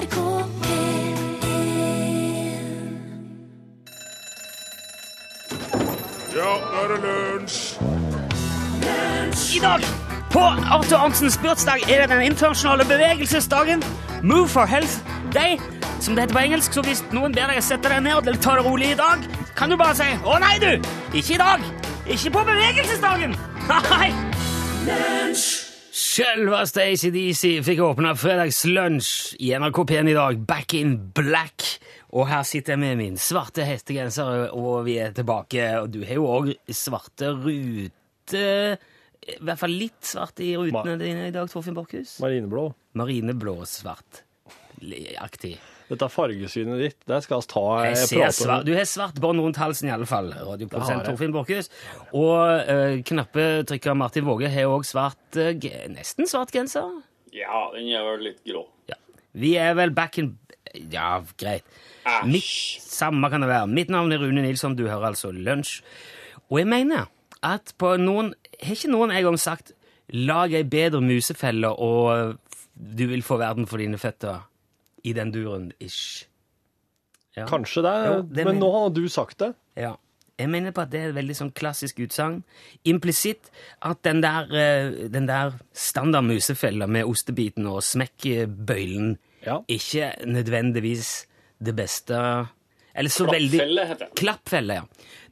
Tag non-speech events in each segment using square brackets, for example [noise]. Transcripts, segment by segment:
NRK P1 Ja, nå er det lunsj! I dag, på Arthur Arntzens bursdag, er det den internasjonale bevegelsesdagen. Move for Health Day, som det heter på engelsk. Så hvis noen ber deg sette deg ned eller ta det rolig i dag, kan du bare si 'Å nei, du! Ikke i dag! Ikke på bevegelsesdagen!' [laughs] Nei! Selveste ACDC fikk åpna fredagslunsj i NRK P1 i dag, back in black. Og her sitter jeg med min svarte hestegenser, og vi er tilbake. Og du har jo òg svarte ruter I hvert fall litt svart i rutene dine i dag, Torfinn Borchhus. Marineblå. Marineblå-svart. Aktig. Dette fargesynet ditt, der skal vi ta Jeg eh, ser svart. om. Du har svart bånd rundt halsen i alle fall, radioprodusent. Torfinn Borchhus. Og uh, knappetrykker Martin Våge har òg svart uh, nesten svart genser. Ja, den er vel litt grå. Ja. Vi er vel back in Ja, greit. Mitt, samme kan det være. Mitt navn er Rune Nilsson, du hører altså Lunsj. Og jeg mener at på noen Har ikke noen en gang sagt 'lag ei bedre musefelle, og du vil få verden for dine føtter'? I den duren, ish. Ja. Kanskje det, Jo, det men mener- nå har du sagt det. Ja. Jeg mener på at det er et veldig sånn klassisk utsagn. Implisitt at den der, eh, den der standard musefella med ostebiten og smekkbøylen Ja. ikke nødvendigvis det beste Eller så veldig Klappfelle heter det. Klappfelle, ja.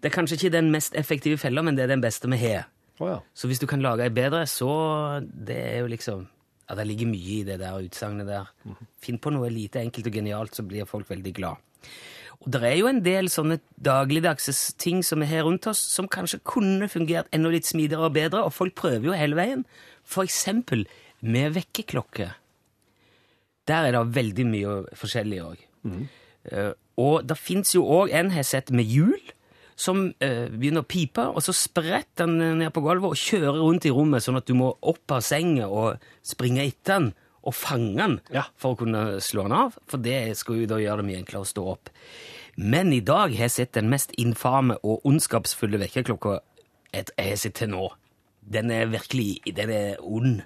Det er kanskje ikke den mest effektive fella, men det er den beste vi har. Oh, ja. Så hvis du kan lage ei bedre, så Det er jo liksom Ja, det ligger mye i det der utsagnet der. Finn på noe lite enkelt og genialt, så blir folk veldig glad. Og det er jo en del sånne dagligdagse ting som er her rundt oss, som kanskje kunne fungert enda litt smidigere og bedre, og folk prøver jo hele veien. For eksempel med vekkerklokke. Der er det veldig mye forskjellig òg. Eh, og det fins jo òg en jeg har sett med hjul, som eh, begynner å pipe, og så spretter den ned på gulvet og kjører rundt i rommet, sånn at du må opp av senga og springe etter den og fange den Ja. for å kunne slå den av, for det skal jo da gjøre det mye enklere å stå opp. Men i dag har jeg sett den mest infame og ondskapsfulle vekkerklokka jeg har sett til nå. Den er virkelig den er ond.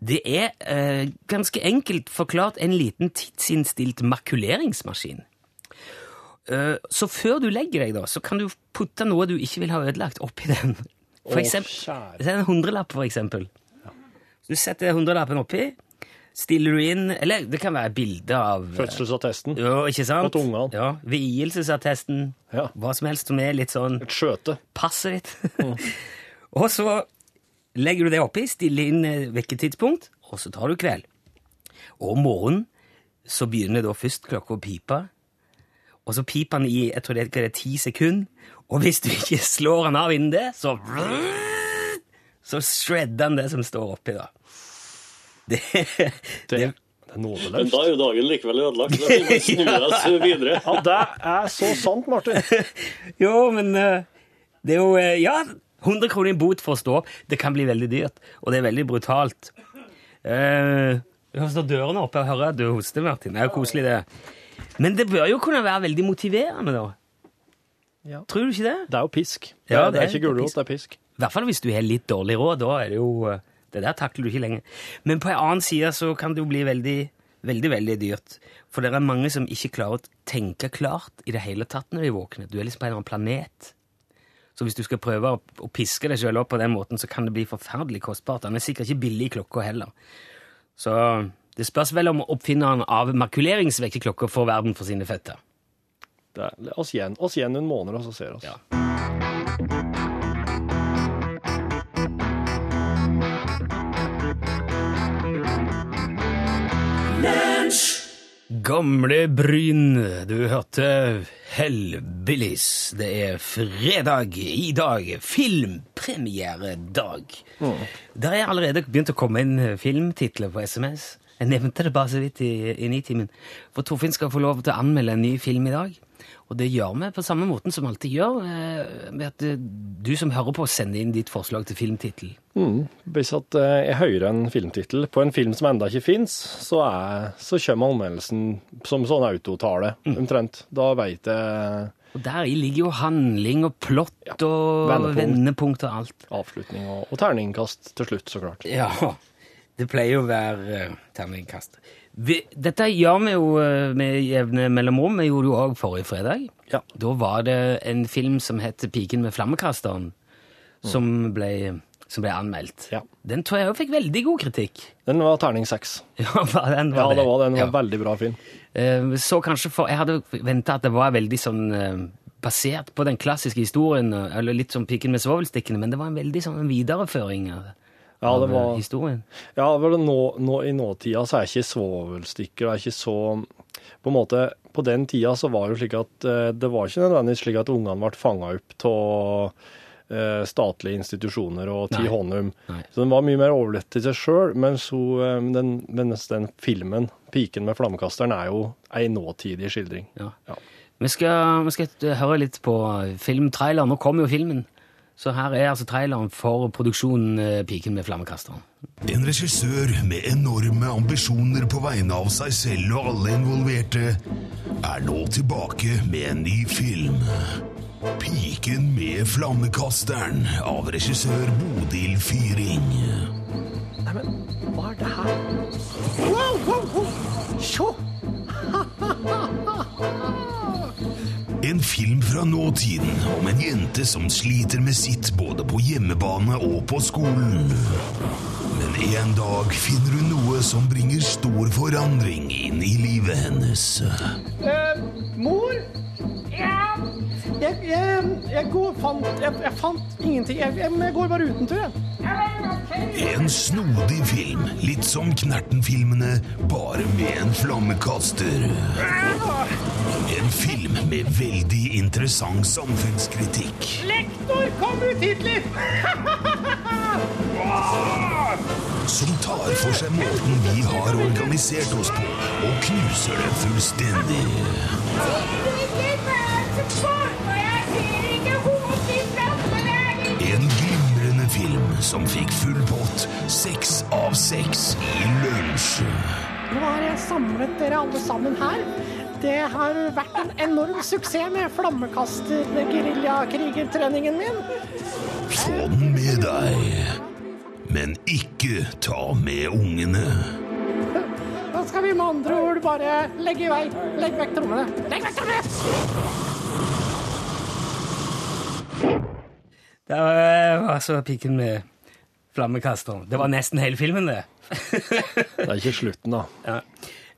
Det er eh, ganske enkelt forklart en liten tidsinnstilt makuleringsmaskin. Eh, så før du legger deg, da, så kan du putte noe du ikke vil ha ødelagt, oppi den. For eksempel, en hundrelapp, for eksempel. Du setter hundrelappen oppi, stiller du inn Eller det kan være bilde av eh, Fødselsattesten. Ja, ikke sant? Og ungene. Ja, Vielsesattesten. Ja. Hva som helst som er litt sånn Et skjøte. passet ditt. [laughs] og så legger du det oppi, stiller inn eh, vekketidspunkt, og så tar du kveld. Og om morgenen så begynner da først klokka å pipe, og så piper han i jeg tror det er ti sekunder, og hvis du ikke slår han av innen det, så så shredder han det som står oppi, da. Det, Det, det, nådeløst. Men da er jo dagen likevel ødelagt. Da vi snu oss videre. Ja, det er så sant, Martin. [laughs] Jo, men eh, det er jo eh, Ja, 100 kroner i bot for å stå opp. Det kan bli veldig dyrt, og det er veldig brutalt. Uh, jeg står dørene oppe og hører at du hoster, Martin. Det er jo koselig, det. Men det bør jo kunne være veldig motiverende, da. Ja. Tror du ikke det? Det er jo pisk. Det Ja, er, det det er ikke gulrot, det er pisk. I hvert fall hvis du har litt dårlig råd. Da er det jo eh, Det der takler du ikke lenger. Men på en annen side så kan det jo bli veldig, veldig, veldig dyrt. For det er mange som ikke klarer å tenke klart i det hele tatt når de er våkne. Du er liksom på en eller annen planet. Så hvis du skal prøve å piske deg sjøl opp på den måten, så kan det bli forferdelig kostbart. Den er sikkert ikke billig, i klokka heller. Så det spørs vel om oppfinneren av makuleringsvekkerklokker får verden for sine føtter. Det er, oss, igjen, oss igjen en måned, og så ser oss. Ja. Gamle Bryn, du hørte Hellbillies. Det er fredag i dag, filmpremieredag. Der er allerede begynt å komme inn filmtitler på SMS. Jeg nevnte det bare så vidt i, i Nitimen. For Torfinn skal få lov til å anmelde en ny film i dag. Og det gjør vi på samme måten som vi alltid gjør, ved med at eh, du som hører på, sender inn ditt forslag til filmtittel. Mm. Hvis at eh, jeg hører en filmtittel på en film som enda ikke fins, så, er- så kommer anmeldelsen som sånn autotale, Mm. omtrent. Da veit jeg Og der i ligger jo handling og plott Ja, og vendepunkt. vendepunkt og alt. avslutning og, og terningkast til slutt, så klart. Ja, det pleier jo å være uh, terningkast. Vi, dette gjør vi jo eh, med jevne mellomrom. Vi gjorde det jo òg forrige fredag. Ja. Da var det en film som het 'Piken med flammekasteren', som ble, som ble anmeldt. Ja. Den tror jeg òg fikk veldig god kritikk. Den var terning seks. [laughs] Ja, var Ja, det var det. Den var Ja. veldig bra film. Eh, Så kanskje for Jeg hadde venta at det var veldig sånn eh, basert på den klassiske historien, eh, eller litt som 'Piken med svovelstikkene', men det var en veldig sånn videreføring av, Ja, det av, eh, var historien. Ja, nå, nå, I nåtida så er ikke svovelstikker det er ikke så På en måte, på den tida så var det jo slik at eh, det var ikke nødvendigvis slik at ungene ble fanga opp av eh, statlige institusjoner og ti håndum. Så den var mye mer overlatt til seg sjøl, mens, den, mens den filmen, 'Piken med flammekasteren', er jo ei nåtidig skildring. Ja. Ja. Vi skal, vi skal høre litt på filmtraileren. Nå kommer jo filmen. Så her er altså traileren for produksjonen eh, 'Piken med flammekasteren'. En regissør med enorme ambisjoner på vegne av seg selv og alle involverte er nå tilbake med en ny film. 'Piken med flammekasteren' av regissør Bodil Fyring. Neimen, hva er det her? Wow, wow, wow! En film fra nåtiden om en jente som sliter med sitt både på hjemmebane og på skolen. Men en dag finner hun noe som bringer stor forandring inn i livet hennes. Eh, mor? Ja? Jeg, jeg, jeg, går, fant, jeg, jeg fant ingenting. Jeg, jeg, jeg går bare uten tur, jeg. En snodig film, litt som Knerten-filmene, bare med en flammekaster. En film med veldig interessant samfunnskritikk. Lektor, kom ut hit litt! Som tar for seg måten vi har organisert oss på, og knuser det fullstendig. Som fikk full pott, seks av seks i lunsj. Nå har jeg samlet dere alle sammen her. Det har vært en enorm suksess med flammekaster-geriljakrigertreningen min. Få den med deg, men ikke ta med ungene. Da skal vi med andre ord bare legge i vei. Legg vekk trommene. Legg vekk trommene! Det var altså 'Piken med flammekasteren'. Det var nesten hele filmen, det. Det er ikke slutten, da. Ja.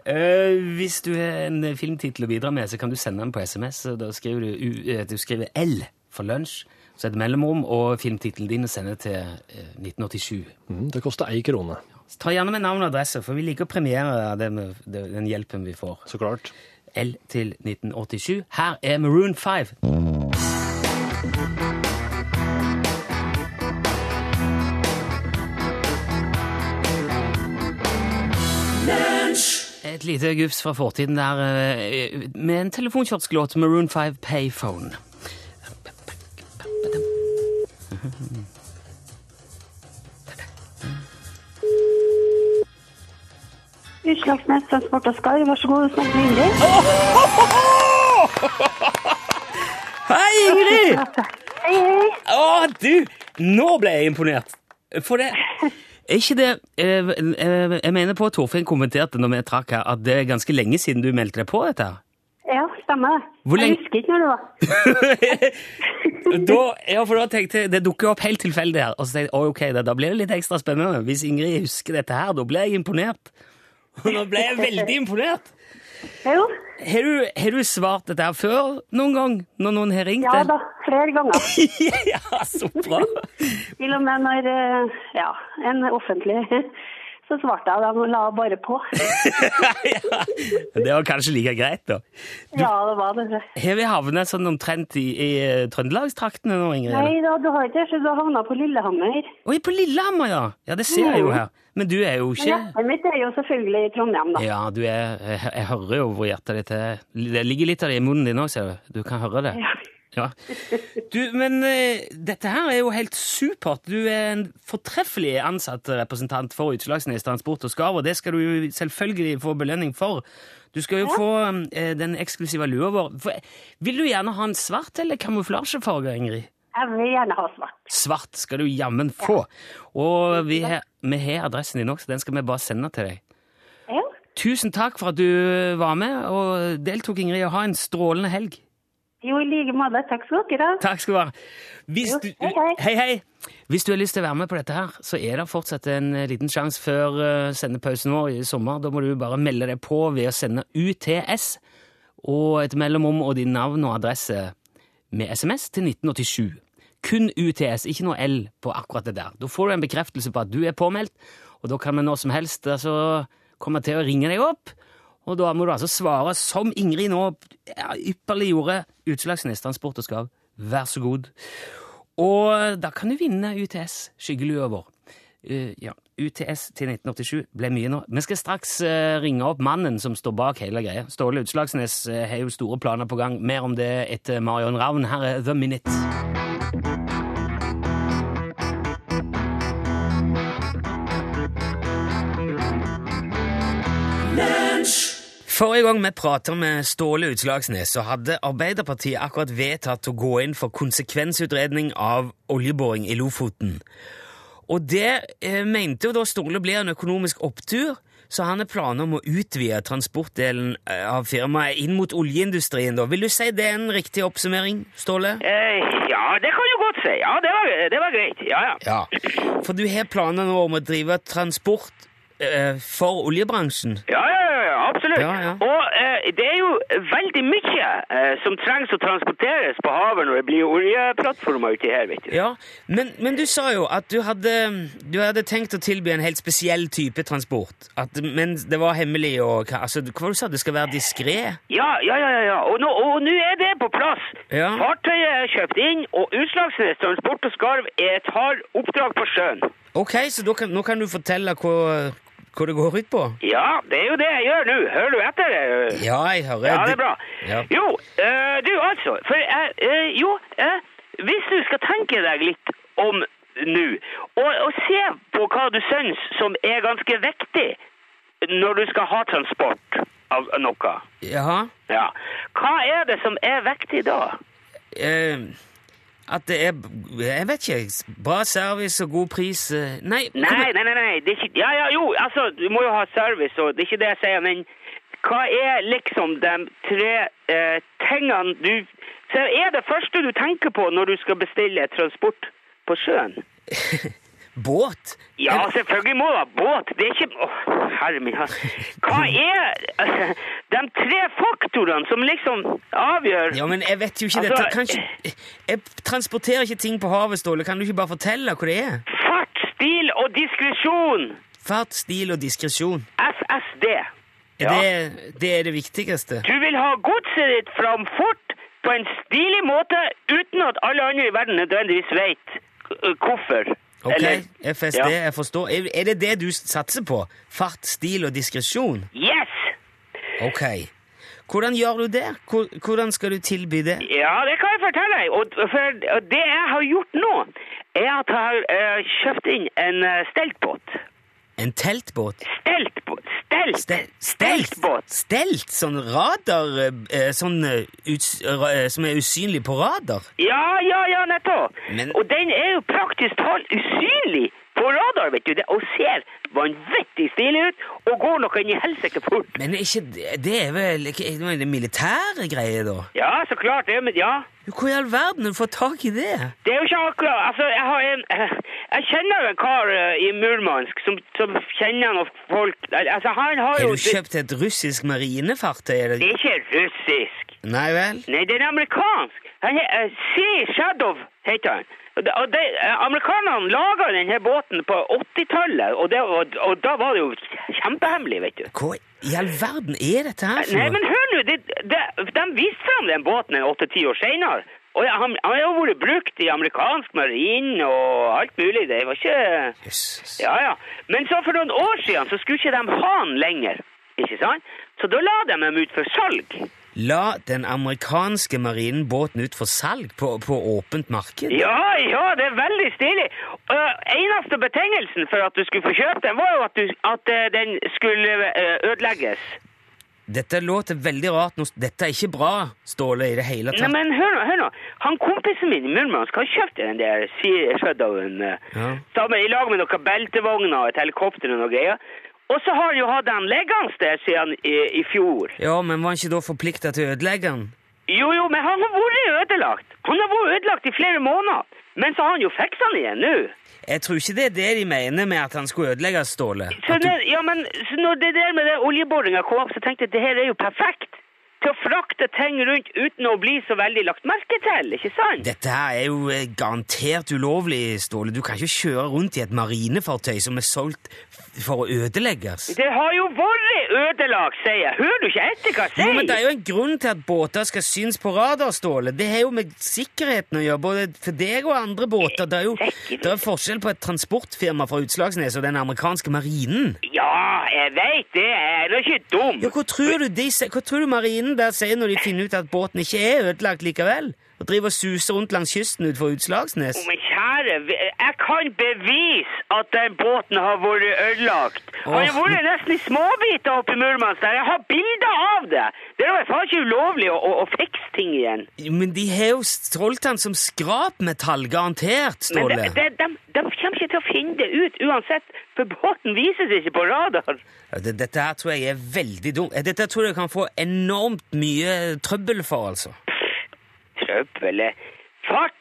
Uh, hvis du har en filmtittel å bidra med, så kan du sende den på SMS. Da skriver du, U- eh, du skriver L for lunsj, så det mellomrom, og filmtittelen din sender til eh, 1987. Mm, det koster ei krone, ta gjerne med navn og adresse, for vi liker å premiere med, den hjelpen vi får. så klart. L til 1987. Her er Maroon 5. Et lite gufs fra fortiden der eh, med en telefonkiorsklåt Maroon 5 Payphone. Utslagsnes Transport og Skar, vær så god, snakk med Ingrid. [laughs] Hei, Ingrid! Hei, hei. Å, du! Nå ble jeg imponert. For det er ikke det eh, eh, Jeg mener på at Torfinn kommenterte når vi trakk her, at det er ganske lenge siden du meldte deg på dette. her. Ja, stemmer det. Hvor Jeg husker ikke når det var. [laughs] da, ja, for da tenkte jeg, Det dukker opp helt tilfeldig her. Og så tenkte jeg, ok, da, da blir det litt ekstra spennende. Hvis Ingrid husker dette her, da blir jeg imponert. Og [laughs] nå ble jeg veldig imponert. Jo, Har du, har du svart dette her før noen gang, når noen har ringt? ja da, flere ganger. [laughs] ja, så bra! Til og med når, eh, ja, en offentlig, så svarte jeg dem og la bare på. [laughs] ja. Det var kanskje like greit, da. Ja, det var det. Har vi havnet sånn omtrent i, i eh, trøndelagstraktene nå, Ingrid? Nei da, du har ikke det, så du har havnet på Lillehammer. Oi, på Lillehammer, ja! Ja, det ser jeg jo her. Men du er jo ikke hjertet mitt er jo selvfølgelig i Trondheim, da. Ja, du er Jeg, jeg hører jo hvor hjertet ditt er. Det ligger litt av det i munnen din òg, ser du. Du kan høre det. Ja. Ja. Du, men eh, dette her er jo helt supert. Du er en fortreffelig ansatt representant for Utslagsnes Transport og Skarv, og det skal du jo selvfølgelig få belønning for. Du skal jo få eh, den eksklusive lua vår. For, vil du gjerne ha en svart eller kamuflasjefarge, Ingrid? Jeg vil gjerne ha svart. Svart skal du jammen få. Og vi har, vi har adressen din også, den skal vi bare sende til deg. Ja, Tusen takk for at du var med og deltok, Ingrid, og ha en strålende helg. Jo, i like måte. Takk skal dere ha. Takk skal du ha. Hvis Jo, hei, hei. hei, hei. Hvis du har lyst til å være med på dette her, så er det fortsatt en eh, liten sjanse før eh, sendepausen vår i sommer. Da må du bare melde deg på ved å sende UTS og et mellomrom og din navn og adresse med SMS til 1987. Kun UTS, ikke noe L på akkurat det der. Da får du en bekreftelse på at du er påmeldt, og da kan vi når som helst altså, komme til å ringe deg opp. Og da må du altså svare som Ingrid nå ypperlig gjorde. Utslagsnes Transport og Skav, vær så god. Og da kan du vinne UTS, skyggelua vår. Uh, ja, UTS til 1987 ble mye nå. Vi skal straks uh, ringe opp mannen som står bak hele greia. Ståle Utslagsnes uh, har jo store planer på gang. Mer om det etter Marion Ravn. Her er The Minute. Forrige gang vi prata med Ståle Utslagsnes, så hadde Arbeiderpartiet akkurat vedtatt å gå inn for konsekvensutredning av oljeboring i Lofoten. Og det eh, mente jo da Ståle blir en økonomisk opptur, så han har planer om å utvide transportdelen eh, av firmaet inn mot oljeindustrien. da. Vil du si det er en riktig oppsummering, Ståle? Eh, ja, det kan du godt si. Ja, det var, det var greit. Ja, ja. Ja. For du har planer nå om å drive transport for oljebransjen? Ja, ja, ja, absolutt. Ja, ja. Og eh, det er jo veldig mye eh, som trengs å transporteres på havet når det blir oljeplattformer uti her, vet du. Ja, men, men du sa jo at du hadde, du hadde tenkt å tilby en helt spesiell type transport. At, men det var hemmelig og altså, Hva var det du sa du? skal være diskré? Ja, ja, ja, ja, ja. Og nå, og nå er det på plass. Ja. Fartøyet er kjøpt inn, og Utslagsnes Transport og Skarv hardt oppdrag på sjøen. Ok, så kan, nå kan du fortelle hva, hva det går ut på? Ja, det er jo det jeg gjør nå. Hører du etter? Ja, jeg hører. Ja, det er bra. Ja. Jo, øh, du altså, for jeg, eh, jo, øh, hvis du skal tenke deg litt om nå, og, og se på hva du syns som er ganske viktig når du skal ha transport av noe. Jaha. Ja. Hva er det som er viktig da? Eh, at det er Jeg vet ikke. Bra service og god pris eh, Nei. Nei, nei, nei, nei. Ikke, ja, ja, jo, altså, du må jo ha service, og det er ikke det jeg sier, men hva er liksom de tre eh, tingene du Så er det første du tenker på når du skal bestille transport på sjøen? [laughs] Båt? Ja, selvfølgelig må du ha båt. Det er ikke Å, herre min hatt. Hva [laughs] er [laughs] de tre faktorene som liksom avgjør Ja, men jeg vet jo ikke Altså, dette. Ikke, jeg transporterer ikke ting på havet, Ståle. Kan du ikke bare fortelle hva det er? fart, stil og diskresjon? Fart, stil og diskresjon. SSD. Er det, det er det viktigste. Du vil ha godset ditt fram fort på en stilig måte uten at alle andre i verden nødvendigvis vet hvorfor. Ok, Eller- FSD, Ja. jeg forstår. Er, det det du satser på? Fart, stil og diskresjon? Yes! Ok. Hvordan gjør du det? Hvordan skal du tilby det? Ja, det kan jeg fortelle deg. Og for det jeg har gjort nå, er at jeg har eh, kjøpt inn en uh, steltbåt. En teltbåt? Steltbåt. Stelt. Stel, stelt? Steltbåt. Stelt? Sånn radar eh, Sånn eh, eh, som er usynlig på radar? Ja, ja, ja, nettopp. Men- Og den er jo praktisk talt usynlig på radar, vet du. Det, og ser vanvittig stilig ut, og går noe inn i helsike fort. Men ikke det, det er vel ikke det militære greier, da? Ja, så klart det, men ja. Hvor i all verden har du fått tak i det? Det er jo ikke akkurat Altså, jeg har en Jeg kjenner jo en kar eh, i Murmansk som, som kjenner noen folk Altså, han har Har du kjøpt et russisk marinefartøy? Det er ikke russisk. Nei vel? Nei, det er amerikansk. Han uh, Sea Shadow heter han. Eh, Amerikanerne laga denne båten på 80-tallet, og, og, og da var det jo kjempehemmelig, vet du. Hva i all verden er dette her for Nei, men hør nå, de, de, de viste fram den båten en åtte-ti år senere. Og han, han har jo vært brukt i amerikansk marine og alt mulig. Det var ikke. Ja, ja. Men så for noen år siden så skulle ikke de ha den lenger. Ikke sant? Så da la de dem ut for salg. La den amerikanske marinen båten ut for salg på, på åpent marked? Ja, ja, det er veldig stilig. Uh, eneste betingelsen for at du skulle få kjøpt den, var jo at, du, at eh, den skulle eh, ødelegges. Dette låter veldig rart. Dette er ikke bra, Ståle, i det hele tatt. Nei, men hør nå, hør nå. Han kompisen min i Murmansk har kjøpt den der Shadowen Ja. sammen i lag med noen beltevogner og et helikopter og noe greier. Og så har han jo hatt den liggende der siden i, i fjor. Ja, men var han ikke da forplikta til å ødelegge den? Jo, jo, men han har vært ødelagt. Han har vært ødelagt i flere måneder. Men så har han jo fiksa den igjen nå. Jeg tror ikke det er det de mener med at han skulle ødelegge Ståle. Så, du, ja, men, når det der med oljeboringa kom opp, så tenkte jeg det her er jo perfekt. Til å frakte ting rundt uten å bli så veldig lagt merke til, ikke sant? dette her er jo eh, garantert ulovlig, Ståle. Du kan ikke kjøre rundt i et marinefartøy som er solgt for å ødelegges. Det har jo vært ødelagt, sier jeg. Hører du ikke etter hva jeg Jo, sier? men Det er jo en grunn til at båter skal synes på radarstålet. Det har jo med sikkerheten å gjøre, både for deg og andre båter. Det er jo det er forskjell på et transportfirma fra Utslagsnes og den amerikanske marinen. Ja, jeg veit det. Jeg er da ikke dum. Ja, Hva tror du, de, hva tror du marinen der sier når de finner ut at båten ikke er ødelagt likevel? Og driver og suser rundt langs kysten utenfor Utslagsnes? Å, Men kjære, jeg kan bevise at den båten har vært ødelagt. Oh. har vært nesten i småbiter oppe i Murmansk der. Jeg har bilder av det. Det er faen ikke ulovlig å, å, å fikse ting igjen. Men de har jo strålt den som skrapmetall, garantert, Men Ståle. de, de, de, de kommer ikke til å finne det ut uansett, for båten vises ikke på radar. Dette her tror jeg er veldig dumt. Dette tror jeg kan få enormt mye trøbbel for, altså. Trøbbel Fart,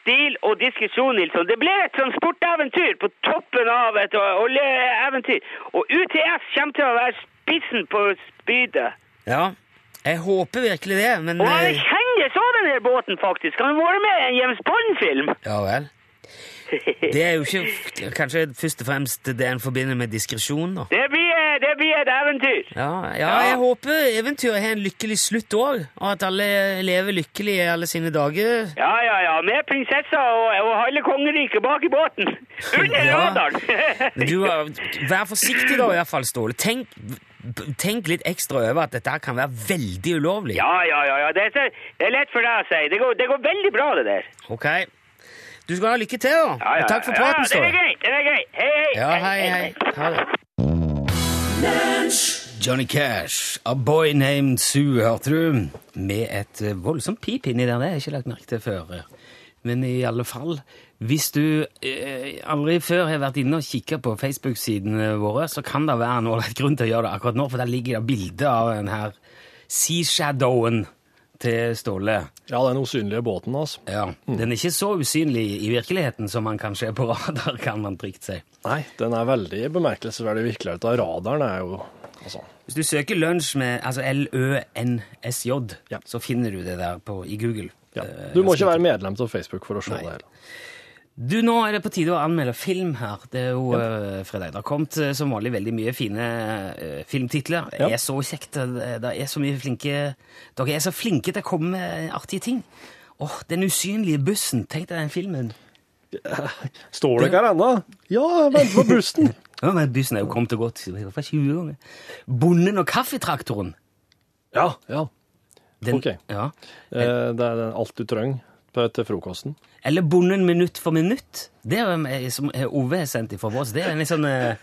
stil og diskusjon, Nilsson. Det ble et transporteventyr på toppen av et oljeeventyr. Og UTS kommer til å være spissen på spydet. Ja, jeg håper virkelig det, men Og han kjenner så den båten, faktisk. Han har vært med i en James Bond-film. Ja vel. [laughs] Det er jo ikke kanskje først og fremst det en forbinder med diskresjon, da. Det blir, det blir et eventyr. Ja, ja, jeg håper eventyret har en lykkelig slutt òg, og at alle lever lykkelig i alle sine dager. Ja, ja, ja. Med prinsessa og, og halve kongeriket bak i båten. Under Ja. radaren. Du, eh, vær forsiktig da, i hvert fall, Ståle. Tenk, tenk litt ekstra over at dette kan være veldig ulovlig. Ja, ja, ja. ja. Det, er, det er lett for deg å si. Det går, det går veldig bra, det der. Ok. Du skal ha lykke til, da. Ja, ja, Takk for ja, praten, det er greit. Det er greit. Hei, hei. Ja, hei, hei. Det. Johnny Cash, A Boy Named Sue, hørte du? Med et eh, voldsomt pip inni der, det har jeg ikke lagt merke til før. Men i alle fall, hvis du eh, aldri før har vært inne og kikket på Facebook-sidene våre, så kan det være en ålreit grunn til å gjøre det akkurat nå, for der ligger det bilde av den her Sea Shadowen til Ståle. Ja, den usynlige båten, altså. Ja, Den er ikke så usynlig i virkeligheten som man kanskje på radar, kan man trygt si. Nei, den er veldig bemerkelsesverdig virkelig. Da radaren er jo altså, Hvis du søker lunsj med altså L-Ø-N-S-J, Ja. så finner du det der på, i Google. ja. Eh, Du må ikke være medlem av Facebook for å se Nei. det hele. Du, Nå er det på tide å anmelde film her. Det er jo eh, fredag. Det har kommet eh, som vanlig veldig mye fine uh, filmtitler. Det er så kjekt. Det det er så mye flinke Dere er så flinke til å komme med artige ting. Åh, Den usynlige bussen. Tenk deg den filmen. [laughs] Står det ikke her ennå? Ja, vent på bussen. [laughs] Ja, men Bussen er jo kommet og gått for 20 ganger. Bonden og kaffetraktoren. Ja, ja. Den, Ok. Ja. Eh, Det er alt du trenger til frokosten. Eller Bonden minutt for minutt. Det er eh, som eh, Ove har sendt fra oss. Det er en litt sånn eh,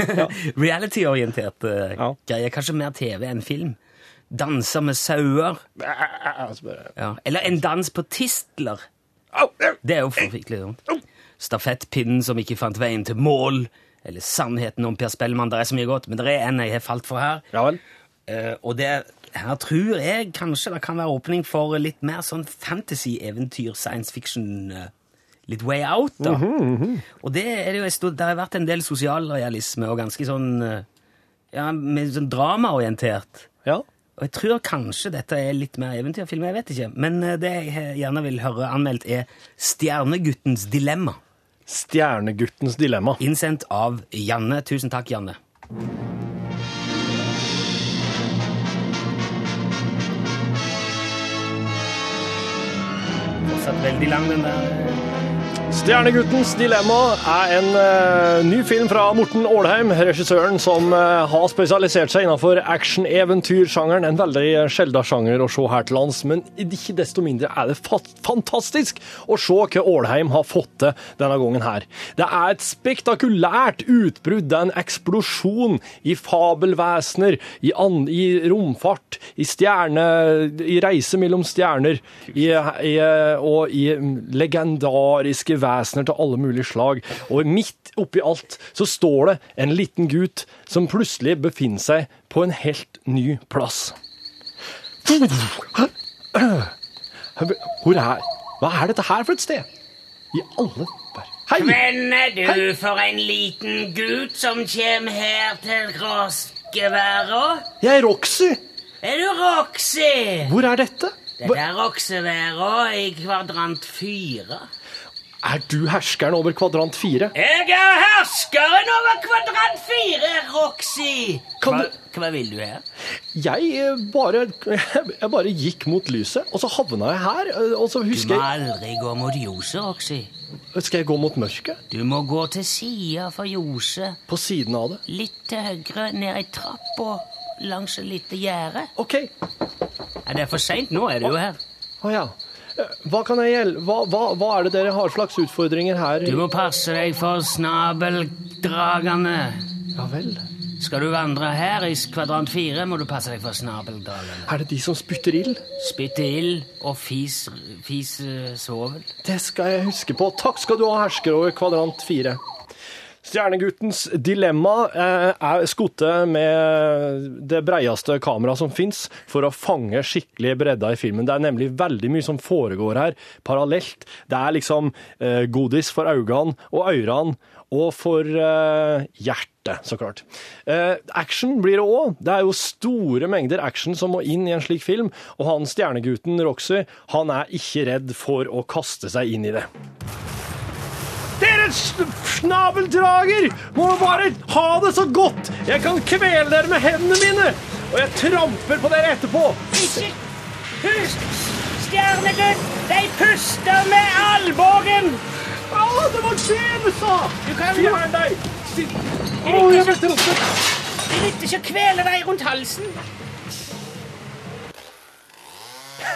[laughs] reality-orientert uh, Ja. greie. Kanskje mer TV enn film. Danser med sauer. Altså Ja. Eller En dans på tistler. Det er jo forferdelig dumt. Stafettpinnen som ikke fant veien til mål. Eller Sannheten om Per Spellemann. Det er så mye godt, men det er en jeg har falt for her. Ja vel. Eh, og det, her tror jeg kanskje det kan være åpning for litt mer sånn fantasy-eventyr, science fiction, eh, litt way out, da. Og det er det jo, det har vært en del sosialrealisme og ganske sånn, eh, ja, med sånn dramaorientert. Ja. Og jeg tror kanskje dette er litt mer eventyrfilm, jeg vet ikke. Men eh, det jeg gjerne vil høre anmeldt er Stjerneguttens dilemma. Stjerneguttens dilemma. Innsendt av Janne. Tusen takk, Janne. Fortsatt veldig lang, den der. Stjerneguttens dilemma er en uh, ny film fra Morten Ålheim, regissøren som uh, har spesialisert seg innenfor action-eventyrsjangeren. En veldig sjelden sjanger å se her til lands, men ikke desto mindre er det fa fantastisk å se hva Ålheim har fått til denne gangen her. Det er et spektakulært utbrudd, det er en eksplosjon i fabelvesener, i, i romfart, i stjerne... i reise mellom stjerner, i, i, og i legendariske vesener til alle mulige slag. Og midt oppi alt så står det en liten gutt som plutselig befinner seg på en helt ny plass. Hvor er Hva er dette her for et sted? I alle ver- Hei! Hvem er du for en liten gutt som kjem her til gråskeværa? Jeg er Roxy. Er du Roxy? Hvor er dette? Det Hva- er Roxeværa i kvadrant fire. Er du herskeren over kvadrant fire? Jeg er herskeren over kvadrant fire, Roxy. Kan hva, du- hva vil du her? Jeg eh, bare, [laughs] jeg bare gikk mot lyset, og så havna jeg her. eh, Og så husker jeg Du må aldri gå mot ljoset, Roxy. Skal jeg gå mot mørket? Du må gå til sida for ljoset. På siden av det? Litt til høyre, ned i og langs et lite gjerde. OK. Er det for seint? Nå er du jo her. Å ja. Hva kan? Hva, hva, hva er det dere har slags utfordringer her? Du må passe deg for snabeldragene. Ja vel. Skal du vandre her i kvadrant fire, må du passe deg for snabeldragene. Er det de som spytter ild? Spytter ild og fis, fis svovel. Det skal jeg huske på. Takk skal du ha, hersker over kvadrant fire. Stjerneguttens dilemma eh, er skotte med det breieste kameraet som fins, for å fange skikkelig bredda i filmen. Det er nemlig veldig mye som foregår her parallelt. Det er liksom eh, godis for øynene og ørene, og for eh, hjertet, så klart. Eh, action blir det òg. Det er jo store mengder action som må inn i en slik film, og han stjernegutten Roxy, han er ikke redd for å kaste seg inn i det. Dere sn- snabeldrager må bare ha det så godt! Jeg kan kvele dere med hendene mine, og jeg tramper på dere etterpå. Ikke pust, stjernegutt, de puster med albuen! Å, det var det du kan Fjern deg! Å, jeg ble truffet. Det nytter ikke å kvele deg rundt halsen.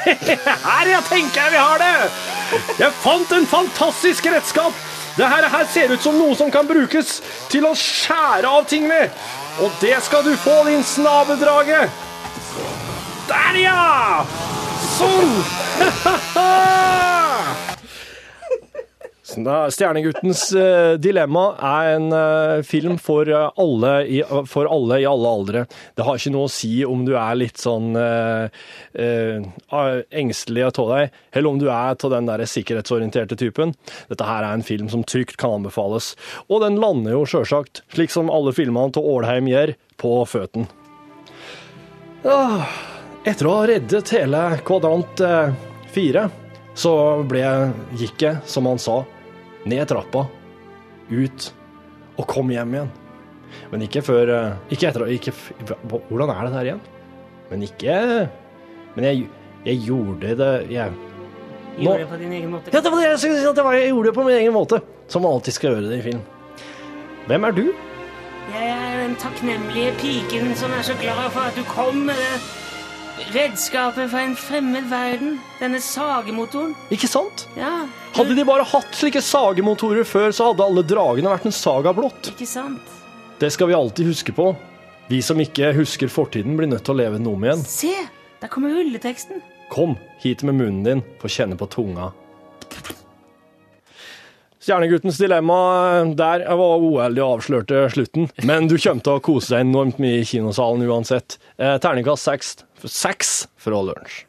[laughs] Her, ja, tenker jeg vi har det! Jeg fant en fantastisk redskap. Det her, ser ut som noe som kan brukes til å skjære av ting med. Og det skal du få, din snabeldrage. Der, ja! Sånn! [laughs] Stjerneguttens eh, dilemma er en eh, film for, eh, alle i, for alle i alle aldre. Det har ikke noe å si om du er litt sånn uh, uh, engstelig av deg, eller om du er av den der sikkerhetsorienterte typen. Dette her er en film som trygt kan anbefales. Og den lander jo sjølsagt, slik som alle filmene til Ålheim gjør, på føtten. Ah, Etter å ha reddet hele kvadrant fire, så ble, gikk jeg, som han sa, ned trappa, ut og kom hjem igjen. Men ikke før eh, Ikke etter ikke, Hvordan er det der igjen? Men ikke Men jeg, jeg gjorde det jeg, Nå- Gjorde det på din egen måte. Ja, det var det jeg skulle si, at det var, jeg gjorde det på min egen måte. Som man alltid skal gjøre det i film. Hvem er du? Jeg er den takknemlige piken som er så glad for at du kom med det redskapet fra en fremmed verden. Denne sagemotoren. Ikke sant? Ja, Hadde de bare hatt slike sagemotorer før, så hadde alle dragene vært en saga blått. ikke sant? Det skal vi alltid huske på. Vi som ikke husker fortiden, blir nødt til å leve den om igjen. Se, der kommer rulleteksten. Kom hit med munnen din, få kjenne på tunga. Stjerneguttens dilemma der jeg var uheldig og avslørte slutten, men du kommer til å kose deg enormt mye i kinosalen uansett. Eh, Terningkast seks, seks fra lunsj.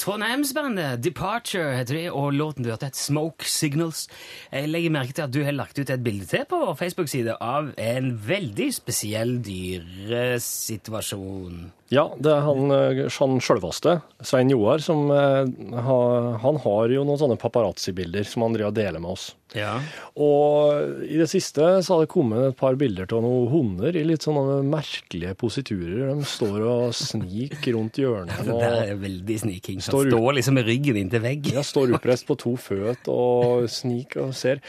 Trondheimsbandet Departure heter de, og låten du hørte het Smoke Signals. Jeg legger merke til at du har lagt ut et bilde til på vår Facebook-side av en veldig spesiell dyresituasjon. Ja, det er han, eh, han sjølveste, Svein Joar, som eh, han har jo noen sånne paparazzi-bilder som han driver og deler med oss. Ja. Og i det siste så har det kommet et par bilder av noen hunder i litt sånne merkelige positurer. De står og sniker rundt hjørnene. Det der er veldig sniking. Står står liksom med ryggen inntil vegg. ja, står oppreist på to føt og sniker og ser.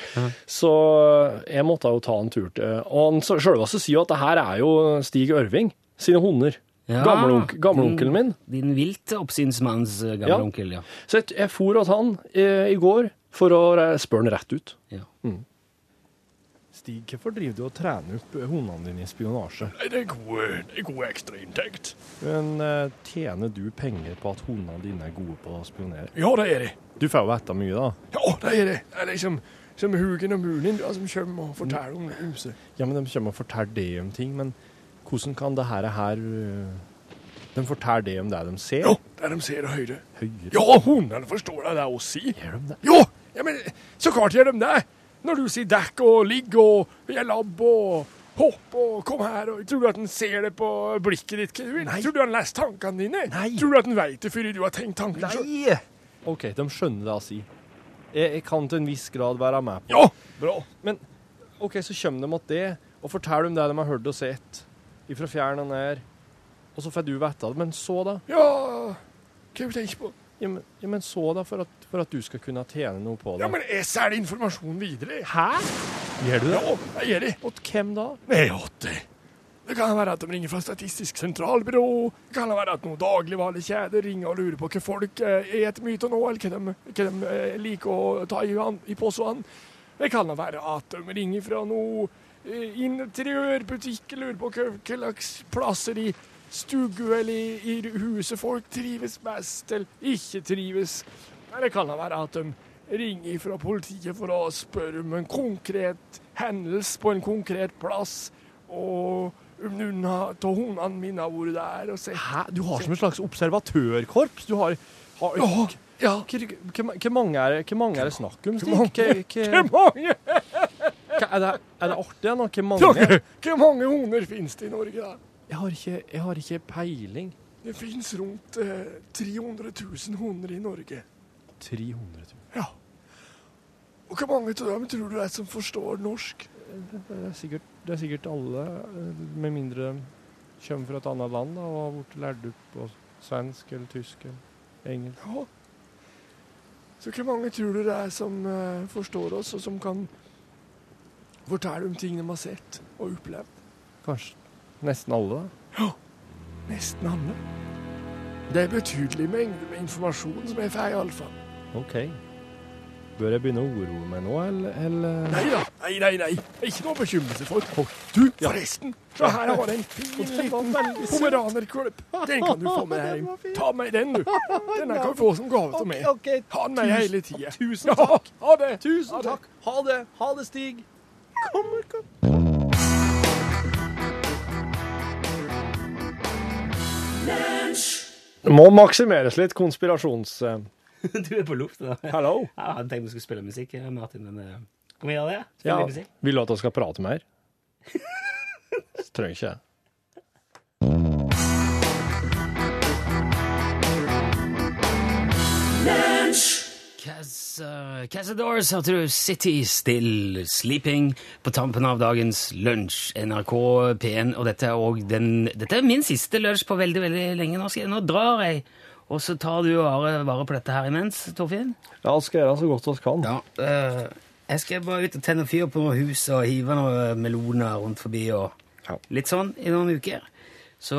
Så jeg måtte jo ta en tur til Og han sjølveste sier jo at det her er jo Stig Ørving sine hunder. Ja, Gamleonkelen min. Din, vilt oppsynsmanns gamleonkel, Ja. ja. Så jeg, jeg for hos han eh, i går for å spørre han rett ut. ja. Stig, hvorfor driver du og trener opp hundene dine i spionasje? Nei, det er god, det er god ekstrainntekt. Men eh, tjener du penger på at hundene dine er gode på å spionere? Ja, det er det. Du får jo vite mye, da. Ja, det er det. Det er liksom som Hugen og Munin da, som kommer og forteller om huset. Ja, men De kommer og forteller det om ting, men hvordan kan det her, her øh, De forteller det om det de ser? Ja, det de ser og hører. Høyre? Ja, hundene forstår det, det å si. Gjør de det? Ja, ja, men så klart gjør de det. Når du sier dekk og ligg og jeg labb og hopp og kom her og Tror du at den ser det på blikket ditt? Nei. Tror du han leser tankene dine? Nei. Tror du at den veit det før du har tenkt tanken selv? Nei! OK, de skjønner det å si. Jeg, jeg kan til en viss grad være med på det. Ja, bra. Men OK, så kommer de mot det, og forteller om det de har hørt og sett, ifra fjern og nær. Og så får du vite det. Men så, da? Ja, hva du tenker på? Ja, men, ja, men så, da, for at, for at du skal kunne tjene noe på det? Ja, men jeg selger informasjon videre. Hæ? Gjør du det? Ja, jeg gjør det. Åt hvem da? Nei, åtte. Det kan være at de ringer fra Statistisk sentralbyrå. Det kan være at noen dagligvarekjeder ringer og lurer på hva folk eh, spiser mye av nå, eller hva de, hva de eh, liker å ta i, han- i posen. Det kan være at de ringer fra noe eh, interiørbutikk, lurer på hva slags plasser i stue eller i, huset folk trives best, eller ikke trives. Eller kan det være at de ringer fra politiet for å spørre om en konkret hendelse på en konkret plass. Og om noen av hundene mine har vært der og sett Hæ? Du har som et slags observatørkorps? Du har, har Ja, ja. Hvor mange er det snakk om, Stig? Hvor mange? Er det, er det artig nå? Hvor mange? Hvor- hvor mange hunder finnes det i Norge? da? Jeg har ikke, jeg har ikke peiling. Det finnes rundt eh, 300 000 hunder i Norge. 300 000. Ja. Og hvor mange av dem tror du er som forstår norsk? Det er sikkert, det er sikkert alle, eh, med mindre de kommer fra et annet land da, og har blitt lært opp på svensk eller tysk eller engelsk. Ja. Så hvor mange tror du det er som eh, forstår oss, og som kan fortelle om ting de har sett og opplevd? Kanskje nesten alle, da. Ja, Nesten alle. Det er betydelig mengde med informasjon som jeg får, iallfall. OK. Bør jeg begynne å oroe meg nå, eller, eller? Nei da, nei, nei, nei. Ikke noe å bekymre seg for. Du, forresten. Se her har jeg en fin liten pomeranerkvalp. Den kan du få med hjem. Ta med den, du. Denne kan du få som gave til meg. Ha den med hele tida. Tusen takk. Ha det. Tusen takk. Ha det. Ha det, Stig. Kom, kom. Må maksimeres litt konspirasjons... eh, [laughs] Du er på lufta. Hallo? Jeg hadde tenkt vi skulle spille musikk, eh, Martin, men kan vi gjøre det? Spille Ja. musikk? Vil du at jeg skal prate mer? [laughs] Trenger ikke jeg. Cas- Cazadores hørte du City Still Sleeping på tampen av dagens lunsj. NRK P1, og dette er, også den, dette er min siste lunsj på veldig veldig lenge. Nå, nå drar jeg, og så tar du vare, vare på dette her imens, Torfinn. Ja, vi skal gjøre så godt vi kan. Ja, eh, jeg skal bare ut og tenne fyr på noe hus og hive noen meloner rundt forbi og Ja. litt sånn i noen uker. Så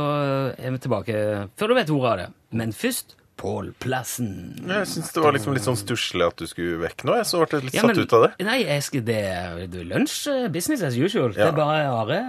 er vi tilbake før du vet ordet av det. Men først Pål Plassen. Jeg syns det var liksom litt sånn stusslig at du skulle vekk nå. Jeg så ble litt Ja, satt ut av det. Nei, jeg skal, det er er lunsj, eh, business as usual. Det er bare Are.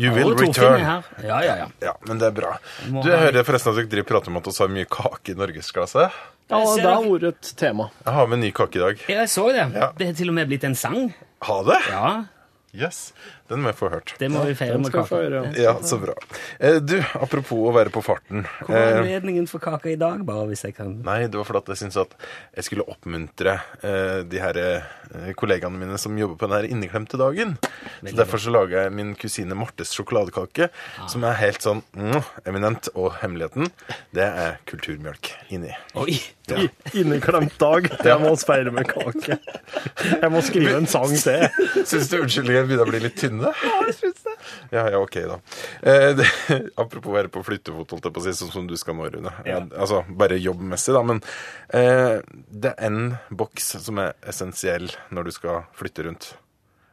You will return. er. Ja, ja, ja. Ja, men det er bra. Du, Jeg hører forresten at dere prater om at vi har mye kake i norgesklasse. Ja, det har vært et tema. Jeg har med ny kake i dag. Jeg så det. Ja. Det har til og med blitt en sang. Ha det? Ja, Yes. Den må jeg få hørt. det må vi feire med kake. Feire, Ja, så bra. Eh, Du, apropos å være på farten. Hvor er Eh, anledningen for kaka i dag, bare hvis jeg kan Nei, det var fordi at jeg syntes at jeg skulle oppmuntre eh, de her eh, kollegaene mine som jobber på den her inneklemte dagen. Så Derfor så lager jeg min kusine Martes sjokoladekake, som er helt sånn mm, eminent. Og hemmeligheten, det er kulturmjølk inni. Oi! Ja. [laughs] Inneklemt dag. [laughs] Jeg må speile med kake. Jeg må skrive en sang til. Syns du unnskyldningen begynner å bli litt tynne? Ja, jeg syns det. [laughs] Ja, ja, ok, da. Eh, det, [laughs] apropos å være på flyttefot, holdt jeg på å si, sånn som du skal nå, Rune. Ja. Altså, bare jobbmessig, da. Men eh, det er en boks som er essensiell når du skal flytte rundt.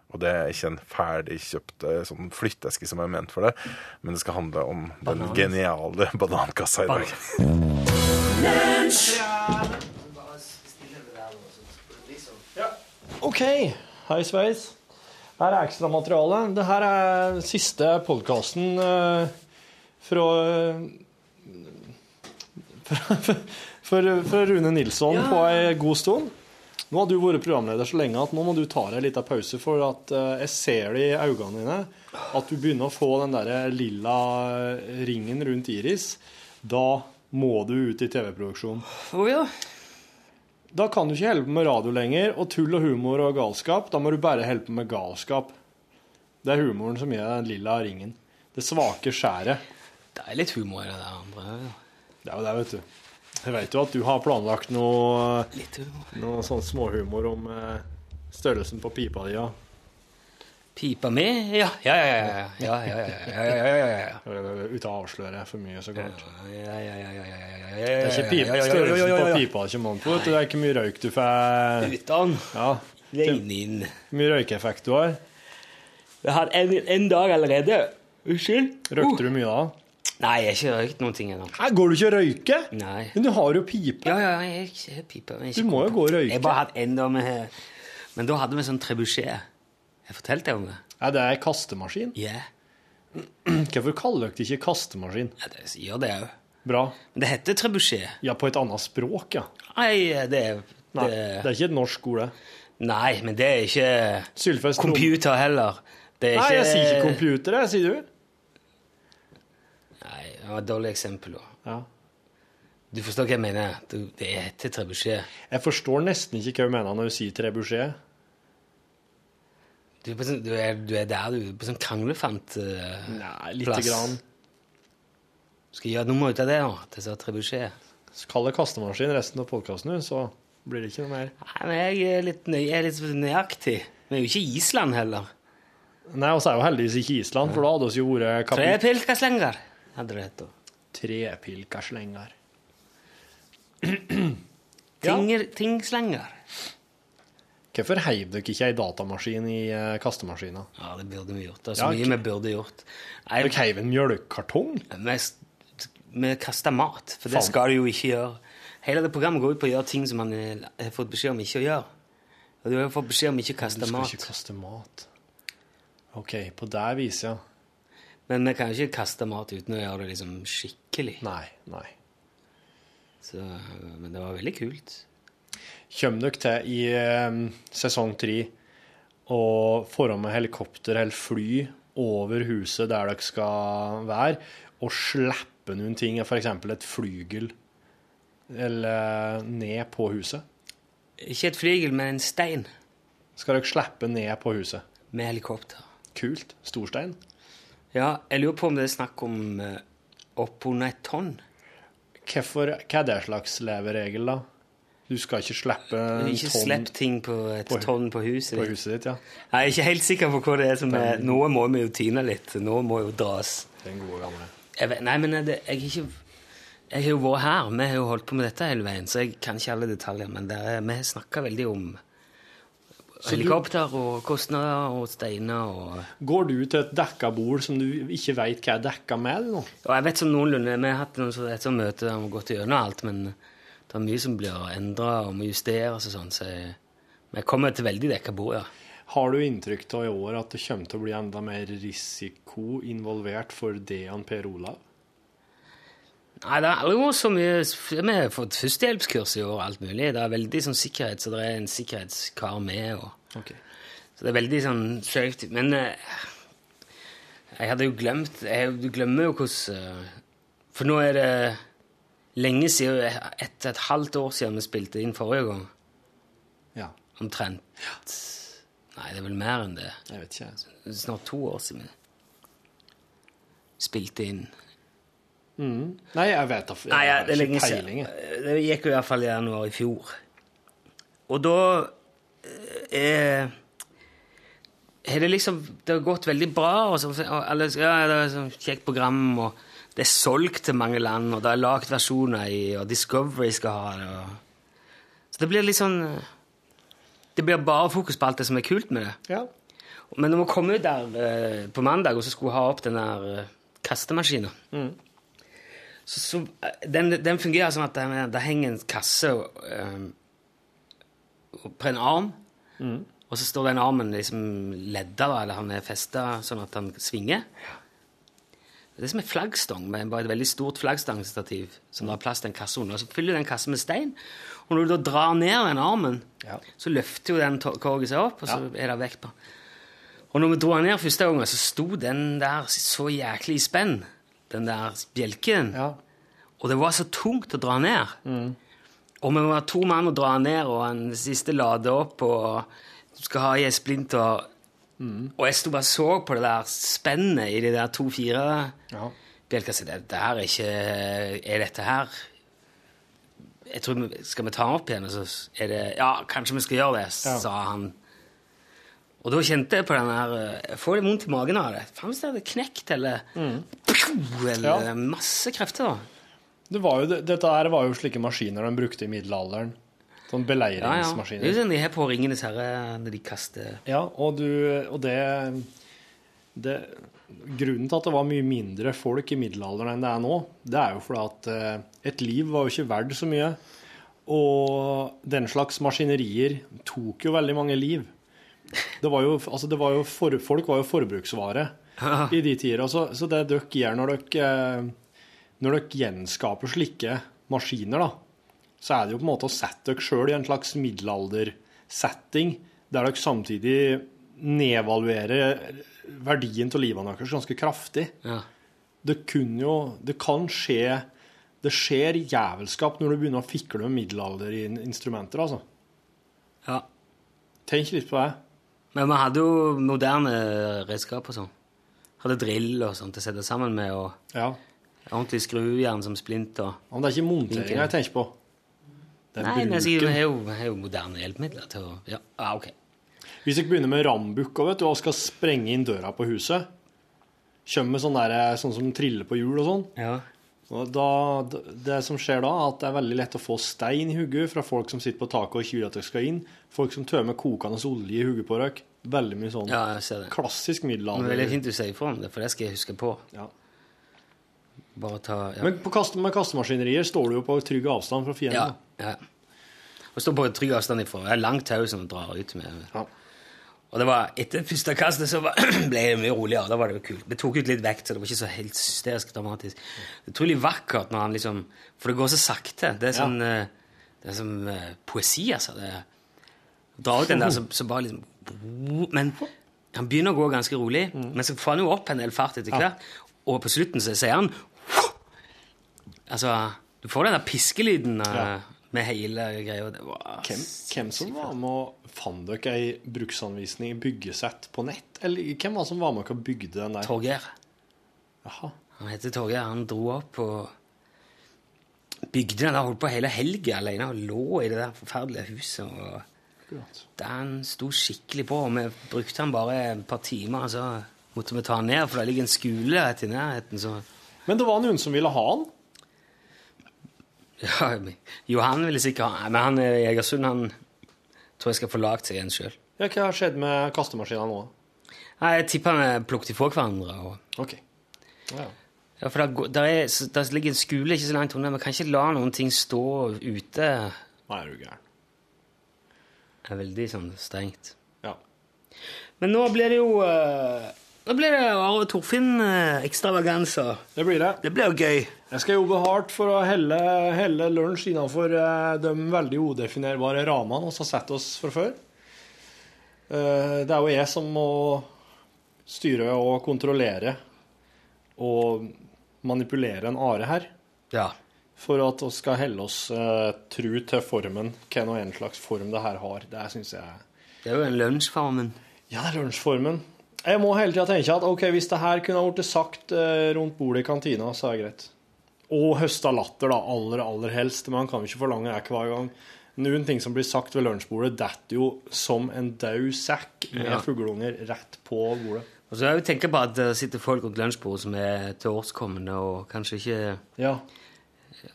Og det er ikke en ferdigkjøpt eh, sånn flytteeske som er ment for det, men det skal handle om den geniale banankassa i dag. OK, hei sveis. Her er ekstramateriale. Det her er siste podkasten fra, fra, fra, fra Rune Nilsson på ei god stund. Nå har du vært programleder så lenge at nå må du ta deg en liten pause, for at eh, jeg ser det i øynene dine at du begynner å få den der lilla ringen rundt iris. Da må du ut i TV-produksjon. Oh, ja. Da kan du ikke på med radio lenger, og tull og humor og galskap. Da må du bare på med galskap. Det er humoren som gir den lilla ringen. Det svake skjæret. Det er litt humor i det andre. Det er jo det, vet du. Jeg vet jo at du har planlagt noe, noe sånn småhumor om eh, størrelsen på pipa di. Ja. Pipa mi? Ja, ja, ja. ja, ja, ja, ja, ja, ja, ja, ja, ja. Eh, Uten å avsløre for mye, så klart. Ja, ja, ja, ja, ja, ja, ja, Det er ikke pip, størrelsen på pipa som kommer på. Det er ikke mye røyk du får. Uten. Ja. Hvor mye røykeffekt du har. Jeg har en, en dag allerede. Unnskyld? Røykte du mye da? Nei, jeg har ikke røykt noen ting ennå. Går du ikke og røyker? Nei. Men du har jo pipe. Ja, ja, jeg har pipe. men jeg Du må jo gå og røyke. Jeg bare hatt en dag med Men da hadde vi sånn trebuchet. Jeg fortalte deg om det. Er det er kastemaskin? Ja. Hvorfor kaller dere det ikke kastemaskin? ja det gjør det òg. Bra. Men det heter trebuchet. Ja, på et annet språk, ja. Nei, det er Nei, det, det er ikke et norsk ord, det. Nei, men det er ikke Sylfest computer heller. Det er Nei, ikke jeg sier ikke computer, jeg, sier du. Nei, det var et dårlig eksempel. da. Ja. Du forstår hva jeg mener? Det heter trebuchet. Jeg forstår nesten ikke hva du mener når du sier trebuchet. Du er, på sånn, du, er, du er der, du. På sånn kranglefant uh, Nei, lite grann. Skal gjøre nummer ut av det nå? Til så trebuchet? Kall det kastemaskin resten av podkasten, så blir det ikke noe mer. Nei, men jeg er litt, nøy, jeg er litt nøyaktig. Vi er jo ikke Island heller. Nei, vi så er jo heldigvis ikke Island, for da hadde vi jo vært Tre kapit... pilkaslenger, hadde det hett da. Trepilkerslenger. [clears throat] Tinger, Tingslenger. Hvorfor heiv dere ikke ei datamaskin i eh, kastemaskina? Ja, det burde vi gjort. Det er så Ja, mye vi burde gjort. Dere heiv en mjølkekartong? Vi, å kaster mat, for det skal du jo ikke gjøre. Hele det programmet går ut på å gjøre ting som man eh, har fått beskjed om ikke å gjøre. Og du har fått beskjed om ikke å kaste Du kaste skal mat. ikke kaste mat. OK, på det viset, ja. Men vi kan ikke kaste mat uten å gjøre det liksom skikkelig. Nei, nei. Så, men det var veldig kult. Kommer dere til i eh, sesong tre å få med helikopter eller fly over huset der dere skal være, og slippe noen ting, f.eks. et flygel, eller ned på huset? Ikke et flygel, men en stein Skal dere slippe ned på huset? med helikopter. Kult. Storstein. Ja, jeg lurer på om det er snakk om eh, oppunder et tonn. Hvorfor, hva er det slags leveregel, da? Du skal ikke slippe en Ikke slipp ting på et på- tonn på huset på huset ditt, ja. Jeg er ikke helt sikker på hva det er som er Noe må vi jo tyne litt. Noe må jo dras. Den gode gamle. Jeg nei, men det, jeg har ikke Jeg har jo vært her. Vi har jo holdt på med dette hele veien, så jeg kan ikke alle detaljer. Men er, vi har snakka veldig om helikopter og kostnader og steiner og Går du til et dekka bord som du ikke veit hva er dekka med? noe? Og jeg vet sånn noenlunde Vi har hatt noen, så- et sånt møte der vi har gått gjennom alt, men det er mye som blir endra og må justeres og sånn, så jeg, vi kommer til veldig dekka bord, ja. Har du inntrykk av i år at det kommer til å bli enda mer risiko involvert for Dejan Per Olav? Nei, det har aldri vært så mye Vi har fått førstehjelpskurs i år og alt mulig. Det er veldig sånn sikkerhet, så det er en sikkerhetskar med. Og, Så det er veldig sånn søkt. Men eh, jeg hadde jo glemt jeg, Du glemmer jo hvordan eh, For nå er det lenge siden et, et halvt år siden vi spilte inn forrige gang. Ja. Omtrent. Nei, det er vel mer enn det. Jeg vet ikke. Snart to år siden vi spilte inn. Nei, jeg vet jeg Nei, jeg, det er lenge siden. Det gikk jo i hvert fall i januar i fjor. Og da eh, har det liksom Det har gått veldig bra. Og så, alle, ja, det er et kjekt program, og det er solgt til mange land, og det er lagd versjoner i, og Discovery skal ha det. Og, så det blir litt sånn eh, Det blir bare fokus på alt det som er kult med det. Ja. Men når vi kom ut der eh, på mandag og så skulle ha opp den der eh, kastemaskinen så, så, eh, den, den fungerer sånn at det, det henger en kasse eh, på en arm, Og så står den armen liksom ledda, da, eller han er festa sånn at han svinger. Det er som en flaggstang med bare et veldig stort flaggstangstativ som det har plass til en kasse under. Og så fyller du den kassen med stein. Og når du da drar ned den armen, så løfter jo den korgen seg opp, og så er det vekt på. Og når vi dro den ned første gangen, så sto den der så jæklig i spenn, den der bjelken. Og det var så tungt å dra ned. Og vi var to mann å dra ned, og en siste lade opp, og du skal ha i ei splinter. Og jeg sto bare så på det der spennet i de der to-fire bjelker. Så det, det her er ikke Er dette her jeg tror Skal vi ta den opp igjen? Og så er det Ja, kanskje vi skal gjøre det, sa han. Og da kjente jeg på den her eh, Jeg får litt vondt i magen av det. Faen hvis det hadde knekt, eller Eller Ja. masse krefter, da. Det var jo, dette her var jo slike maskiner de brukte i middelalderen. Sånn Ja, ja. Det er sånn de har på Ringenes herre når de kaster Ja, og, du, og det, det Grunnen til at det var mye mindre folk i middelalderen enn det er nå, det er jo fordi at eh, et liv var jo ikke verdt så mye. Og den slags maskinerier tok jo veldig mange liv. Det var jo, altså det var jo for, folk var jo forbruksvare i de tider. Så, så det dere gjør når dere, eh, når dere gjenskaper slike maskiner, da, så er det jo på en måte å sette dere sjøl i en slags middelaldersetting, der dere samtidig nedvaluerer verdien av livet deres ganske kraftig. Ja. Det kunne jo Det kan skje Det skjer jævelskap når du begynner å fikle med middelalderinstrumenter, altså. Ja. Tenk litt på det. Men vi hadde jo moderne redskap og sånn. Hadde drill og sånt å sette sammen med, og Ja. ordentlig skrujern som splint og Men det er ikke monteringa jeg tenker på. Det er Nei, men jeg har jo, har jo moderne hjelpemidler til å Ja, ah, ok. Hvis dere begynner med rambukka vet du, og skal sprenge inn døra på huset, kommer med sånn, der, sånn som triller på hjul og sånn, Ja. og da, det som skjer da, er at det er veldig lett å få stein i hodet fra folk som sitter på taket og ikke vil at dere skal inn. Folk som tømmer kokende olje i hugget på dere. Veldig mye sånn Ja, jeg ser det. klassisk Men middelalder. det er veldig fint du sier ifra om det, for det skal jeg huske på. Ja. Bare ta ja. Men på kaste, med kastemaskinerier står du jo på trygg avstand fra fienden. ja. Og står på trygg avstand ifra. Jeg er langt tau som drar ut med Ja. Og det var etter første kastet så var, [clears throat] ble det mye roligere. Da var det jo kult. Det tok ut litt vekt, så det var ikke så helt hysterisk dramatisk. Det er utrolig vakkert når han liksom For det går så sakte. Det er sånn ja. Det er som uh, poesi, altså. Det Dra ut den der, så, som bare liksom Men han begynner å gå ganske rolig, men så får han jo opp en del fart etter hvert. Og på slutten så sier han [sniffs] Altså, du får den der piskelyden Uh, Ja. Med hele greia. Det var Hvem, hvem som var med og fant dere ei bruksanvisning i byggesett på nett? Eller hvem var som var med og bygde den der? Torgeir. Jaha. Han heter Torgeir. Han dro opp og bygde den der, holdt på hele helga alene og lå i det der forferdelige huset. og Den sto skikkelig på, og vi brukte den bare et par timer, så måtte vi ta den ned, for det ligger en skole rett i nærheten, så Men det var noen som ville ha den? Ja, Johan ville sikkert ha Men han i Egersund, han tror jeg skal få lagd seg en sjøl. Ja, hva har skjedd med kastemaskina nå? Nei, Jeg tipper vi plukket ifra hverandre. og Ok. Ja, ja. For der, der, er, der ligger en skole ikke så langt unna. Vi kan ikke la noen ting stå ute. Nei, er du gæren. Det er veldig sånn strengt. Ja. Men nå blir det jo eh, Nå blir det Are Torfinn-ekstravaganser. Det blir det. Det blir jo gøy. Jeg skal jobbe hardt for å helle, helle lunsj innenfor eh, de veldig udefinerbare ramene vi har sett oss fra før. Eh, Det er jo jeg som må styre og kontrollere og manipulere en are her. Ja. For at vi skal helle oss eh, tru til formen, hva nå en slags form det her har. Det syns jeg Det er jo en lunsjformen. Ja, det er lunsjformen. Jeg må hele tida tenke at ok, hvis det her kunne ha blitt sagt rundt bordet i kantina, så er det greit. Og høsta latter, da, aller, aller helst. Men han kan jo ikke forlange det hver gang. Noen ting som blir sagt ved lunsjbordet, detter jo som en daud sekk med Ja. fugleunger rett på bordet. Og så jeg tenker på at det sitter folk rundt lunsjbordet som er tilårskommende og kanskje ikke Ja.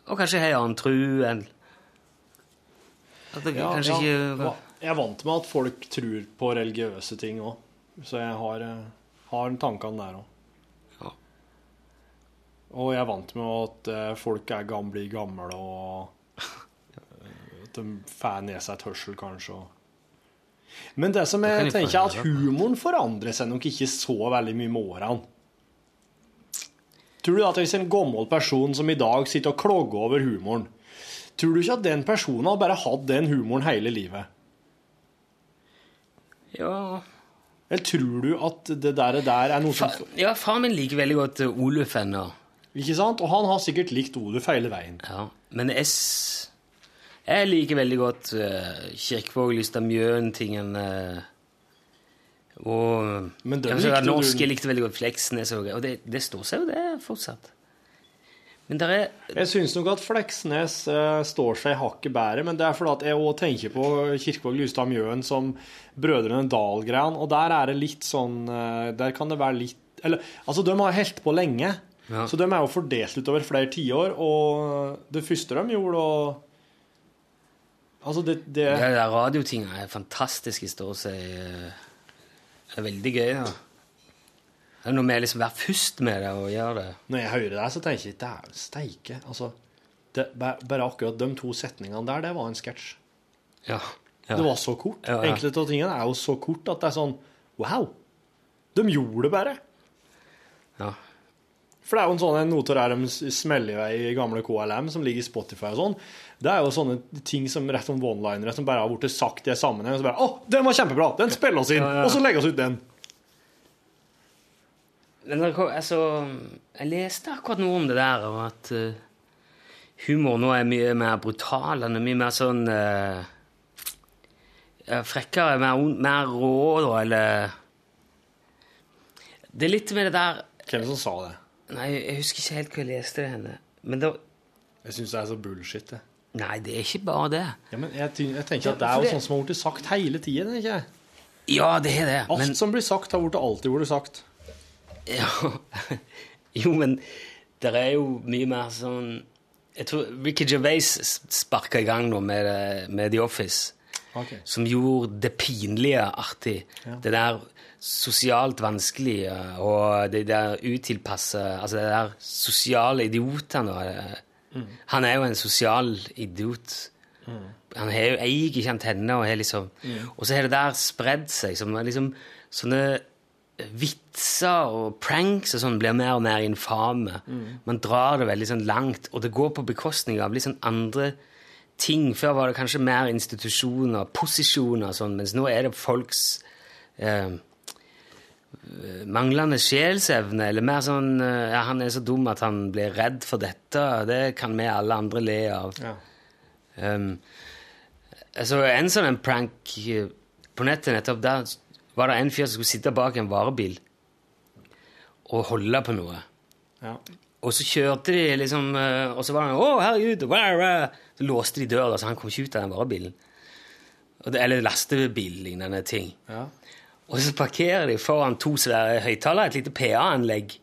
Og kanskje har annen tru enn ja, kanskje ja. ikke Jeg er vant med at folk tror på religiøse ting òg, så jeg har, eh, har tankene der òg. Og jeg er vant med at eh, folk er gamle, blir gamle, og eh, at de får ned seg et hørsel, kanskje. Men det som jeg jeg tenker er at humoren forandrer seg nok ikke så veldig mye med årene. Tror du at hvis en gammel person som i dag sitter og klogger over humoren, tror du ikke at den personen har bare hatt den humoren hele livet? Ja, Eller tror du at det der, der er noe som ja far min liker veldig godt eh, Oluf ennå. Ikke sant? Og han har sikkert likt ordet feile veien. Ja. Men s- jeg liker veldig godt uh, Kirkevåg, Lystad Mjøen-tingene. Uh, og Men den kanskje norsk. Jeg likte veldig godt Fleksnes. Og, og det, det står seg jo, det, fortsatt. Men der er Jeg syns nok at Fleksnes uh, står seg hakket bedre, men det er fordi at jeg òg tenker på Kirkevåg Lystad Mjøen som Brødrene Dal-greien, og der er det litt sånn uh, Der kan det være litt Eller altså, de har holdt på lenge, Ja. så de er jo fordelt utover flere tiår, og det første de gjorde, og Altså, det, det det der radiotinga er fantastisk i stort sett. Det er veldig gøy. Ja. Det er noe med å liksom være først med det og gjøre det. Når jeg hører det, så tenker jeg dæven steike. Altså, det, bare akkurat de to setningene der, det var en sketsj. Ja. ja. Det var så kort. Ja, ja. Enkelte av tingene er jo så kort at det er sånn Wow! De gjorde det bare. Ja. For det er jo en sånn noter der de smeller i vei gamle KLM, som ligger i Spotify og sånn. Det er jo sånne ting som rett som one-linere som bare har blitt sagt i en sammenheng. Og så bare Å, den var kjempebra! Den spiller oss inn! Ja, ja. Og så legger vi ut den. Men kom- altså, jeg leste akkurat noe om det der, og at uh, humor nå er mye mer brutal. Den er mye mer sånn uh, Frekkere, mer, mer rå, da, eller Det er litt med det der Hvem som sa det? Nei, jeg husker ikke helt hva jeg leste det henne. Men det Jeg syns det er så bullshit, det. Nei, det er ikke bare det. Ja, men jeg, jeg tenker at det er for jo det- sånn som har blitt sagt hele tiden. ikke jeg? Ja, det er det. Alt Men som blir sagt, har blitt alltid blitt sagt. Ja. [laughs] Jo, men det er jo mye mer sånn Jeg tror Ricky Gervais sparka i gang nå med, det- med The Office, Ok. som gjorde det pinlige artig. Det der sosialt vanskelig, og det der utilpasse Altså det der sosiale idiotene. det- Han er jo en sosial idiot. Han har jo eier ikke antenner og har liksom Og så har det der spredd seg som liksom sånne vitser og pranks og sånn blir mer og mer infame. Man drar det veldig sånn langt, og det går på bekostning av litt sånn andre ting. Før var det kanskje mer institusjoner, posisjoner og sånn, mens nå er det folks eh, manglende sjelsevne, eller mer sånn eh, ja, han er så dum at han blir redd for dette. Det kan vi alle andre le av. Ja. Um, altså, en sånn en prank eh, på nettet nettopp, der var det en fyr som skulle sitte bak en varebil og holde på noe. Ja. Og så kjørte de liksom eh, Og så var han 'Å, herregud!' Så låste de døra, så han kom ikke ut av den varebilen. Det, eller lastebil-lignende ting. Ja. Og så parkerer de foran to svære høyttalere, et lite PA-anlegg.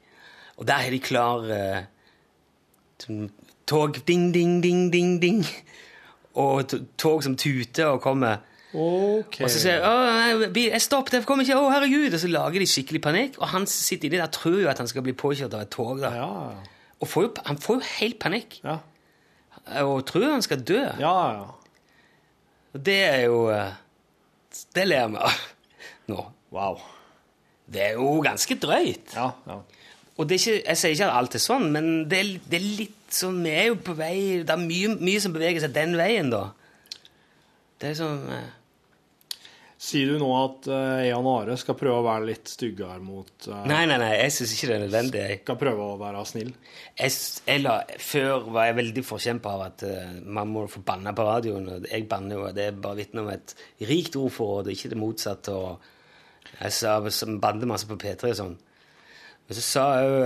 Og der har de klar eh, tog ding, ding, ding, ding, ding. Og tog som tuter og kommer. Okay. Og så sier jeg, «Å, nei, bil- jeg stopp, det kommer ikke, å herregud, og så lager de skikkelig panikk, og han sitter sitter inni der tror jo at han skal bli påkjørt av et tog da. Ja, Og får jo, han får jo helt panikk, ja. og tror han skal dø. Ja, ja. Og det er jo, eh, det ler vi av nå. Wow. Det er jo ganske drøyt. Ja, ja. Og det er ikke, jeg sier ikke at alt er sånn, men det er, det er litt sånn Vi er jo på vei Det er mye, mye som beveger seg den veien, da. Det er sånn eh, Sier du nå at uh, Jan Are skal prøve å være litt styggere mot uh, Nei, nei, nei, jeg syns ikke det er nødvendig. Jeg, Skal prøve å være snill? jeg, jeg la, før var jeg veldig forkjempa av at uh, man må få banne på radioen. og Jeg banner jo, det er bare vitne om et rikt ordforråd, ikke det motsatte. og Jeg sa banner masse på P3 og sånn. Men så sa jeg jo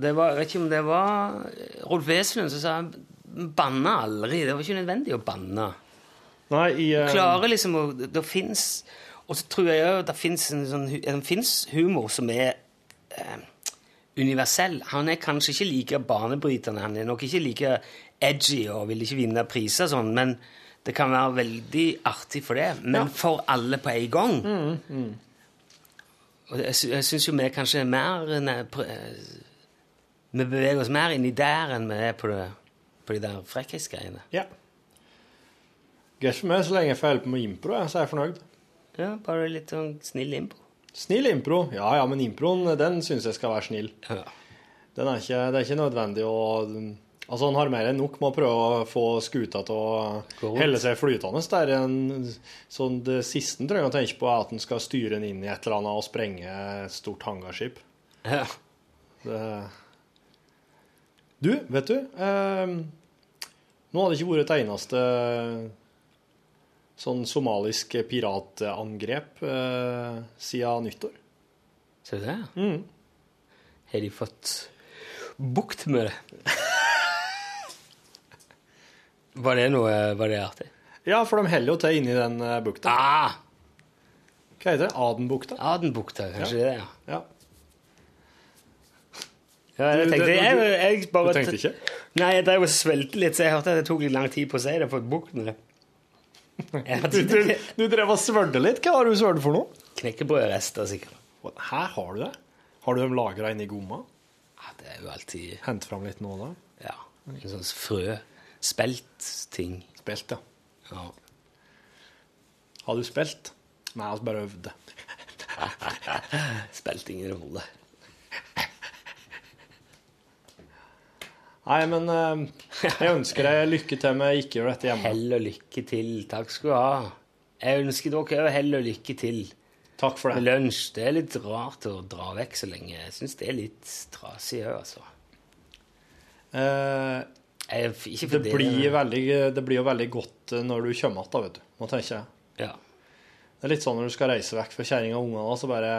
det var, Jeg vet ikke om det var Rolf Wesenlund som sa banne aldri. Det var ikke nødvendig å banne. Nei, i uh, klarer liksom å Det fins Og så tror jeg òg det fins en sånn finnes humor som er eh, universell. Han er kanskje ikke like banebrytende, han er nok ikke like edgy og vil ikke vinne priser sånn, men det kan være veldig artig for det. Men for alle på en gang. Og jeg, sy- jeg syns jo vi kanskje er mer pr- eh, Vi beveger oss mer inni der enn vi er på, det, på de der frekkhetsgreiene. Ja. Greit for meg så lenge jeg får holde på med impro, så er jeg fornøyd. Ja, bare litt sånn snill impro. Snill impro. Ja ja, men improen, den syns jeg skal være snill. Ja. Den er ikke, det er ikke nødvendig å Altså, han har mer enn nok med å prøve å få skuta til å helle seg flytende. Det er en, sånn, det siste han trenger å tenke på, er at han skal styre den inn i et eller annet og sprenge et stort hangarskip. Ja. Det... Du, vet du eh, Nå hadde det ikke vært et eneste sånn somalisk piratangrep eh, siden nyttår. Ser du det? Mm. Har de fått bukt med det? [laughs] Var det noe Var det artig? Ja, for de heller jo til inni den eh, bukta. Ah! Hva heter det? Adenbukta? Adenbukta, kanskje det, ja. Ja. Ja, Du- tenkte, det- jeg, jeg bare du tenkte ikke? Nei, jeg drev og svelte litt, så jeg hørte at det tok litt lang tid på å si det. Fått bukt med det. Jeg Du, du, du drev og svørte litt. Hva har du svørt for noe? knekkebrødrester, sikkert. Her har du det. Har du dem lagra inni gomma? Ja, det er jo alltid Hent fram litt nå, da. Ja. En sånn frø. Spelt-ting. Spelt, ja. Ja. Har du spilt? Nei, altså bare øvde. [laughs] Spilte ingen rolle. [laughs] Nei, men eh, jeg ønsker deg lykke til med ikke gjøre dette hjemme. Hell og lykke til. Takk skal du ha. Jeg ønsker dere òg hell og lykke til Takk for med det. lunsj. Det er litt rart å dra vekk så lenge. Jeg syns det er litt trasig òg, altså. Eh, Jeg, f- det, blir veldig, det blir jo veldig godt eh, når du kommer igjen, vet du. Nå tenker jeg. Ja. Det er litt sånn når du skal reise vekk fra kjerringa og ungene, så bare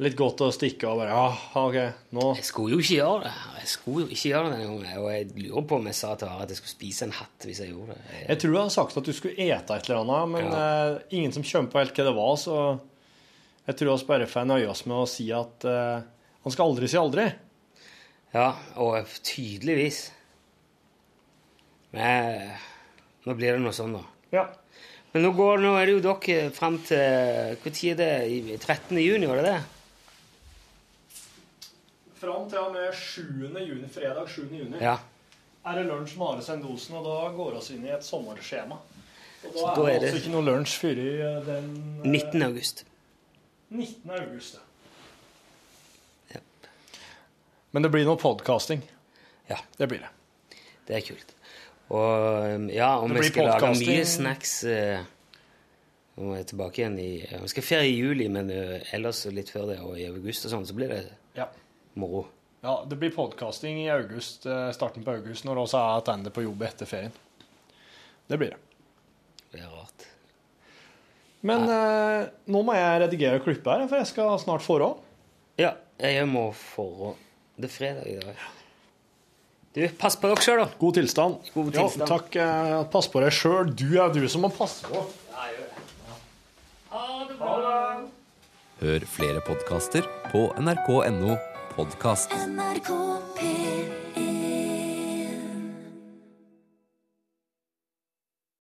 Litt godt å stikke og bare Ja, OK, nå Jeg skulle jo ikke gjøre det. Jeg skulle jo ikke gjøre det denne gangen. Og jeg lurer på om jeg sa til Are at jeg skulle spise en hatt hvis jeg gjorde det. Jeg, Jeg tror jeg har sagt at du skulle ete et eller annet, men eh, ingen som på helt hva det var, så jeg tror vi bare får nøye oss med å si at eh, han skal aldri si aldri. Ja, og tydeligvis. Men nå blir det noe sånn, da. Ja. Men nå, går, nå er det jo dere fram til Når er det? 13. juni, var det det? Fram til og med 7. juni, fredag 7. juni Ja. er det lunsj med Are Sendosen, og da går vi inn i et sommerskjema. Og da Så er da det er det- altså ikke noe lunsj før i eh, den eh, 19. august. 19. august. ja. Men det blir noe podcasting. Ja. Det blir det. Det er kult. Og ja, om Det vi skal lage mye snacks eh, Nå er jeg tilbake igjen i Vi skal ferie i juli, men eh, ellers litt før det, og i august og sånn, så blir det Ja. Moro. Ja, det blir podcasting i august, eh, starten på august, når vi også er tilbake på jobb etter ferien. Det blir det. Det er rart. Men eh, nå må jeg redigere klippet her, for jeg skal snart forå. Ja, jeg må forå. Det er fredag i dag. Du, pass på dere sjøl, da. God tilstand. God Ja, takk. eh, pass på deg sjøl. Du er du som må passe på. Ha det bra Hør flere podkaster på nrk.no podkast. NRK P3